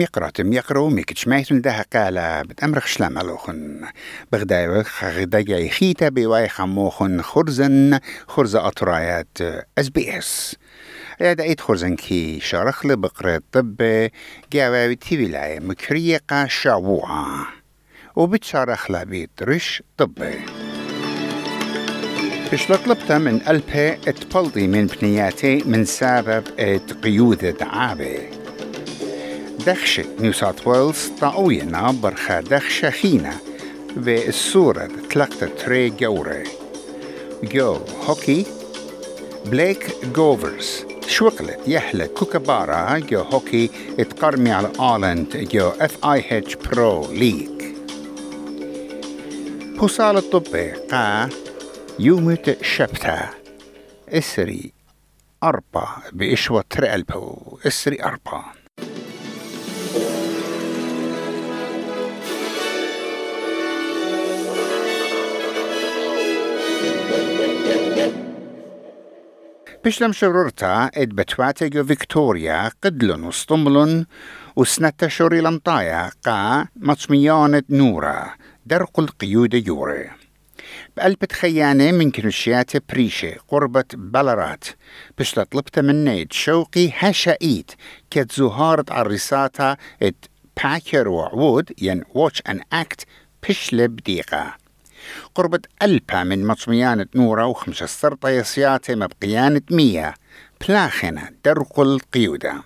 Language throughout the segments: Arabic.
ميقرات ميقرو ميكتش مايتن ده قالا بتأمرخ شلام ألوخن. بغداي خغداي خيتا بواي خموخن خرزن خرزة أطرايات أس بي إس. يا دايت خرزن كي شارخ لبقرة طب جاوي تيويلاي مكريقة شاووعة وبتشارخ لبيت رش طبي إيش طلبتها من ألبي اتبلدي من بنياتي من سبب ات قيودة عابي دخشة نيو ساوث ويلز طاوينا برخا دخشة خينا بالصورة تلقت تري جوري جو هوكي بليك جوفرز شوقلت يحلى كوكابارا جو هوكي اتقرمي على آلند. جو اف اي اتش برو ليك بوصال الطبي قا يومت شبتا اسري أربع بإشوة ترقلبو اسري بشلم شرورتا إد بتواتيجو فيكتوريا قدلن وسطملن وسنتا شوري لمطايا قا مطميانة نورا درق القيود يوري. بقلبة خيانة من كنشيات بريشة قربة بلرات. بشلا طلبت من نيد شوقي هشائيت كت زهارة عرساتا ات باكر وعود ين واتش أن أكت بشلة بديقة قربت ألبا من مطميانة نورا وخمسة سرطة يسياتي مبقيانة مية. بلاخنة درق القيودة.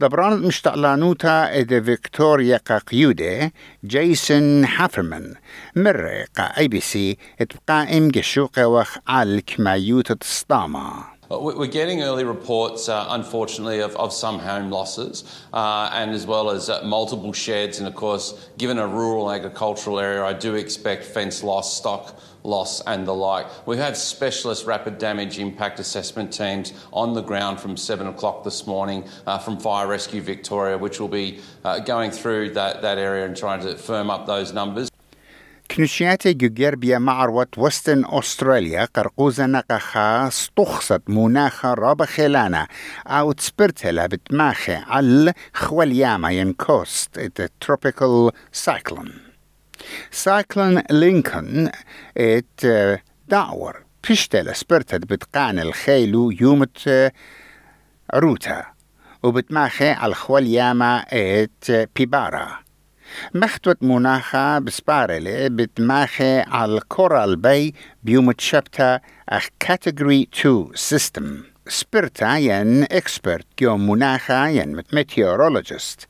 دبران مشتعلانوتا إذا فيكتوريا قيودة جيسون حافرمان مرة قا أي بي سي اتبقائم قشوقة وخ عالك مايوتة Uh, we're getting early reports, uh, unfortunately, of, of, some home losses uh, and as well as uh, multiple sheds. And of course, given a rural agricultural area, I do expect fence loss, stock loss, and the like. We have specialist rapid damage impact assessment teams on the ground from 7 o'clock this morning uh, from Fire Rescue Victoria, which will be uh, going through that, that area and trying to firm up those numbers. كنشياتي جوجربيا معروة وستن أستراليا قرقوزة نقخا استخصت مناخا رابا خلانا أو تسبرتلا بتماخي على خوالياما ينكوست تروبيكال سايكلون. سايكلون لينكون إت دعور بشتلا سبرتت بتقان الخيلو يومت روتا وبتماخي على خوالياما إت بيبارا. مختوت مناخة بسبارلي بتماخي على الكورال باي بيوم تشبتا اخ كاتيجوري 2 سيستم سبرتا ين اكسبرت جو مناخة ين ميتيورولوجيست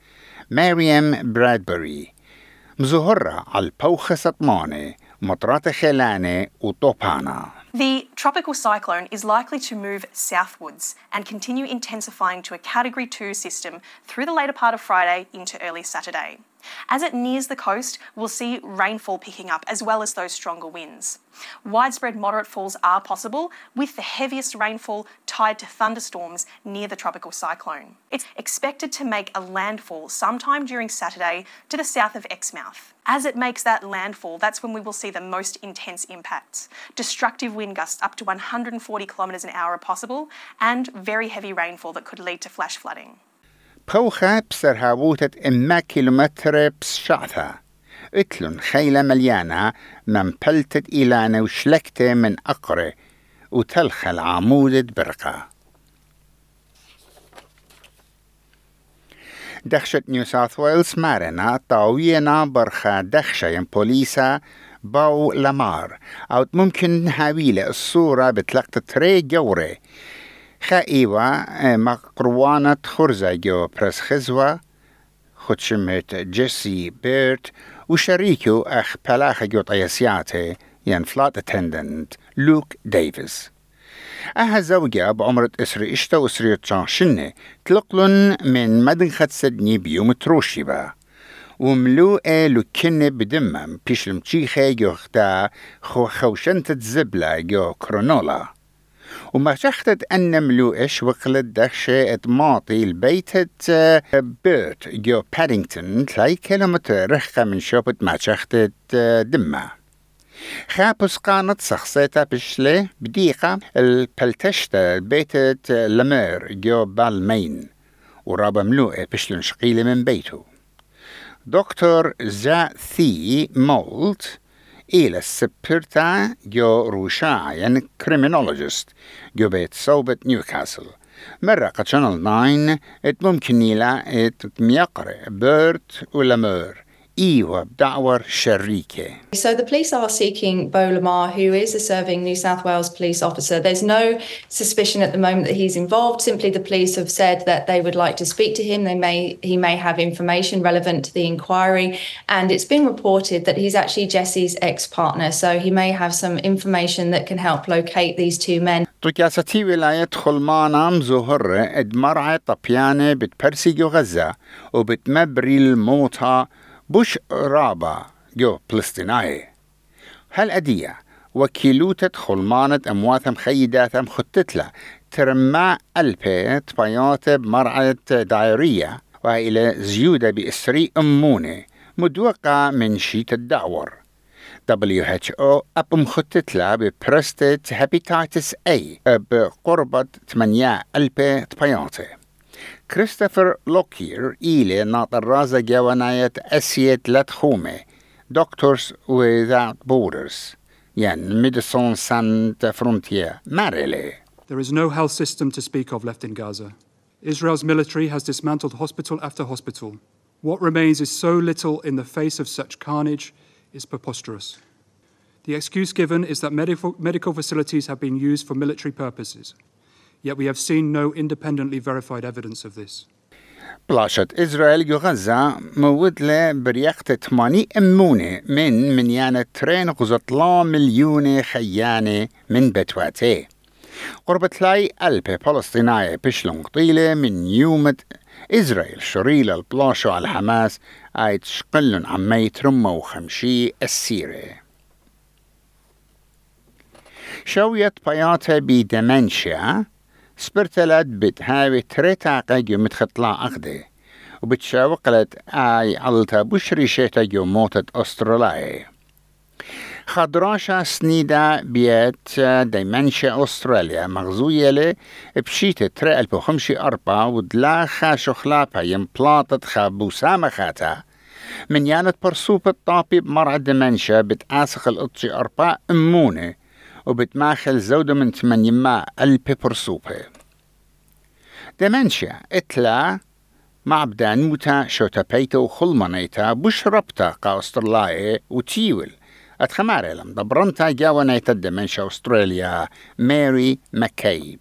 مريم برادبري مزهرة على البوخة سطماني مطرات خلاني وطوبانا The tropical cyclone is likely to move southwards and continue intensifying to a Category 2 system through the later part of Friday into early Saturday. As it nears the coast, we'll see rainfall picking up as well as those stronger winds. Widespread moderate falls are possible, with the heaviest rainfall tied to thunderstorms near the tropical cyclone. It's expected to make a landfall sometime during Saturday to the south of Exmouth. As it makes that landfall, that's when we will see the most intense impacts. Destructive wind gusts up to 140 kilometres an hour are possible, and very heavy rainfall that could lead to flash flooding. بوخة بسر هاووتة إما كيلومتر بسشعثة. إتلن خيلة مليانة من بلتت إيلانة وشلكتة من أقرة وتلخل عمودة برقة. دخشة نيو ساوث ويلز مارنا طاوينا برخة دخشة ين بوليسا باو لامار. أو ممكن هاويلة الصورة بتلقت تري جوري خائيوة مقروانة خرزة جو برس خزوة خدشمت جيسي بيرت وشريكو أخ بلاخة جو طيسياتي ين فلات اتندنت لوك ديفيس أها زوجة بعمرة إسري إشتا وإسري تشانشنة تلقلن من مدنخة سدني بيوم تروشيبا وملوءة لكنة بدمم بيش المتشيخة جو خدا خو خوشنت زبلة جو كرونولا وما شختت أن ملوئش وقلت دخشة اتماطي البيت بيرت جو بادينغتون تلاي كيلومتر رخة من شوبت ما شختت دمة. خابس قانت سخصيتا بشلي بديقة البلتشتا بيت لمير جو بالمين ورابا ملوء بشلون شقيلة من بيته. دكتور زا ثي مولت السبرتا جو روشاعين كريمينولوجيست جو بيت صوبة نيوكاسل. مرة قد شانل 9 إت ممكن نيلا إت ميقرأ بيرت ولا مور So the police are seeking Bo Lamar, who is a serving New South Wales police officer. There's no suspicion at the moment that he's involved. Simply the police have said that they would like to speak to him. They may he may have information relevant to the inquiry. And it's been reported that he's actually Jesse's ex-partner. So he may have some information that can help locate these two men. طكاسة ولاية خلمانة مزهرة ادمرعة طبيانة بتبرسي غزة وبتمبري الموتى بوش رابا جو فلسطيناي هل أدية وكيلوتة خلمانة أمواثم خيداتم خطتلا ترمى ألبي تبايات بمرعة دايرية وإلى زيودة بإسري أمونة مدوقة من شيت الدعور. WHO أب مخطتلا ببرستة هابيتايتس A بقربة 8 ألبي تباياته Christopher Lockyer ile Nataraza Gewanayet lat Lathume, Doctors Without Borders, Yan Médecins Sans Frontières, Marily. There is no health system to speak of left in Gaza. Israel's military has dismantled hospital after hospital. What remains is so little in the face of such carnage, is preposterous. The excuse given is that medical facilities have been used for military purposes. Yet we have seen no independently verified evidence of this. بلاشت إسرائيل غزة مود له بريقة 80 أمونة من منيانة ترين غزطلا مليون خيانة من بتواتي قرب تلاي ألبي فلسطينية بشلون طيلة من يوم إسرائيل شريل البلاشو على حماس آيت شقلن عمي ترمى وخمشي السيرة شوية بياتا بدمنشيا سبرتلت بتهاوي تريتا قاجو متخطلا أخدي وبتشاوقلت آي علتا بشري شيتا جو موتت أستراليا. خضراشا سنيدا بيت دايمنشا أستراليا مغزوية لي بشيت تري خمشي أربا ودلا خاشو خلابا يمبلاطت خابوسا خاتا. من يانت برسوب الطابي بمرعى دمنشا بتآسخ الأطشي أربا أمونة. وبتماخل زودة من تمانيما البيبر سوبي دمنشيا إتلا مع بدان موتا شوتا بيتا وخلمانيتا بش ربطا قا استرلاي وتيول. أتخماري لم دبرنتا جاوانيتا دمنشا أستراليا ماري مكيب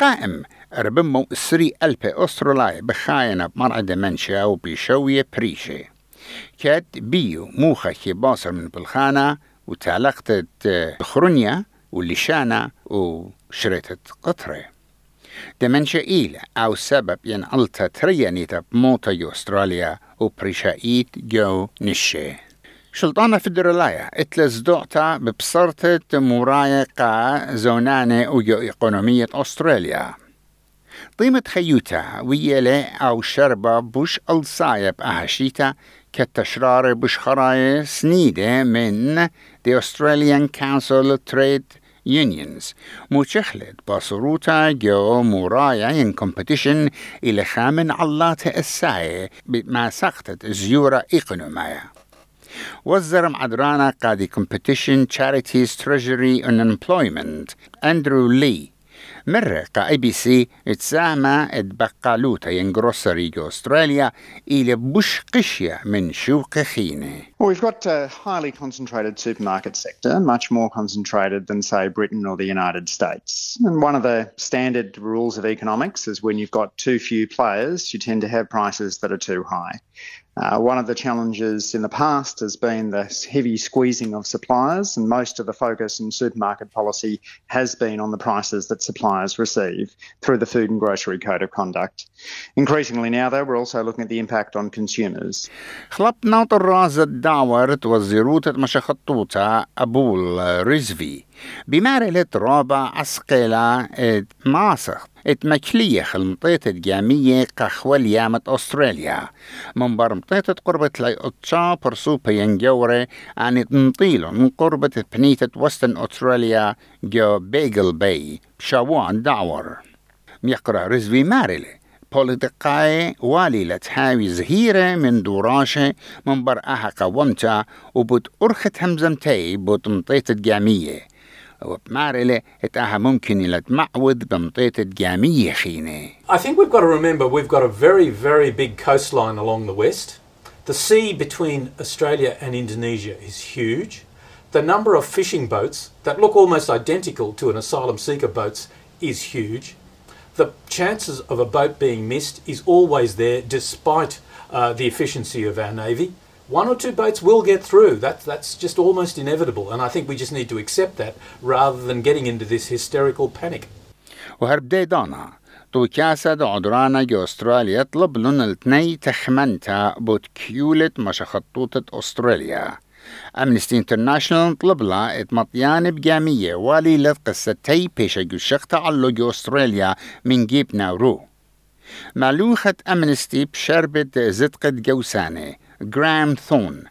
قائم ربمو سري ألبي أسترلاي بخاينة بمرأة دمنشا وبيشوية بريشي كاد بيو موخة باصر من بالخانة وتعلقت خرونيا واللشانة وشريتة قطرة دمنشا إيل أو سبب ين ألتا تريانيتا بموتا يو أستراليا وبريشايت جو نشي. شلطانة فدرالايا اتلز دوعتا ببصرتة مرايا قا زونانة ويو إقونومية أستراليا. قيمة خيوتا ويلي أو شربة بوش الصايب أهشيتا كالتشرار بوش خراي سنيدة من the Australian Council of Trade Unions. مشخلت بصروتا جو in competition إلى خامن علات الساي بما سقطت زيورة إقنومايا. وزر معدرانا قادي competition charities treasury and employment أندرو لي مرة اي بي سي تسامى اتبقالوتا ينجروسري جو استراليا إلى بوش قشية من شوق خينة. Well, we've got a highly concentrated supermarket sector, much more concentrated than, say, Britain or the United States. And one of the standard rules of economics is when you've got too few players, you tend to have prices that are too high. Uh, one of the challenges in the past has been the heavy squeezing of suppliers, and most of the focus in supermarket policy has been on the prices that suppliers receive through the Food and Grocery Code of Conduct. Increasingly now, though, we're also looking at the impact on consumers. خلطنا طراز الدعوة وزيروتة مشخطوطة أبول رزفي بمارلة رابع عسقيلة ماسخ اتمكليخ المطيت الجامية قخوة يامة أستراليا. من برمطيت قربة لي أتشا برسو بينجوري عن تنطيلو من قربة بنيتة وستن أستراليا جو بيجل باي شاوان دعور. ميقرأ رزوي مارلي بوليتقاي والي لتهاوي زهيرة من دوراشة من برأها قومتا وبوت أرخت همزمتي بوت مطيت الجامية. وبمارلة اتاها ممكن لتمعود بمطيت الجامية خينة I think we've got to remember we've got a very, very big coastline along the west. The sea between Australia and Indonesia is huge. The number of fishing boats that look almost identical to an asylum seeker boats is huge. The chances of a boat being missed is always there despite uh, the efficiency of our Navy. One or two boats will get through. That, that's just almost inevitable. And I think we just need to accept that rather than getting into this hysterical panic. وهرب دانا تو كاسد عدرانا جو أستراليا يطلب لن التني تخمنتا بوت كيولت مش خطوطة أستراليا أمنستي انترناشنال طلب لا اتمطيان بجامية والي لقصة تي بيشا شخ تعلو جو أستراليا من جيب ناورو معلوخة أمنستي بشربة زدقة جوسانة جرام ثون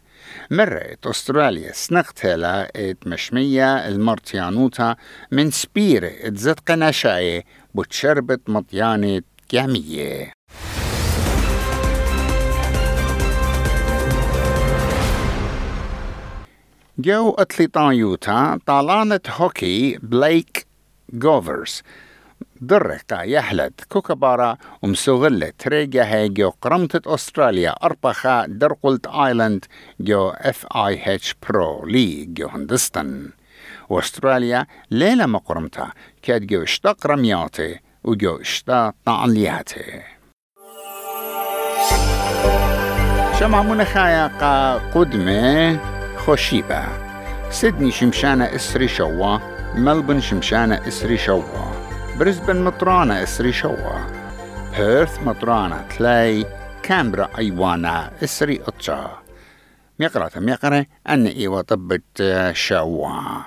مرت أستراليا سنقتها ات مشمية المرتيانوتا من سبيرة اتزدق نشاية بتشربت مطيانة جامية جو أتليطان يوتا طالانة هوكي بليك جوفرز درقة يحلت كوكبارا ومسوغلة تريجا هاي جو قرمتة أستراليا. أربخة درقلت آيلاند جو اف اي اتش برو لي جو هندستن. وأستراليا ليلة مقرمتا كاد جو اشتاق رمياتي وجو اشتاق طعلياتي شمع منخايا قدمة خشيبة سيدني شمشانة إسري شوا ملبن شمشانة إسري شوا بريسبن مطرانة إسري شوا بيرث مطرانة تلاي كامبرا أيوانا إسري أتشا ميقرا ميقرا أن إيوا طبت آه، شوا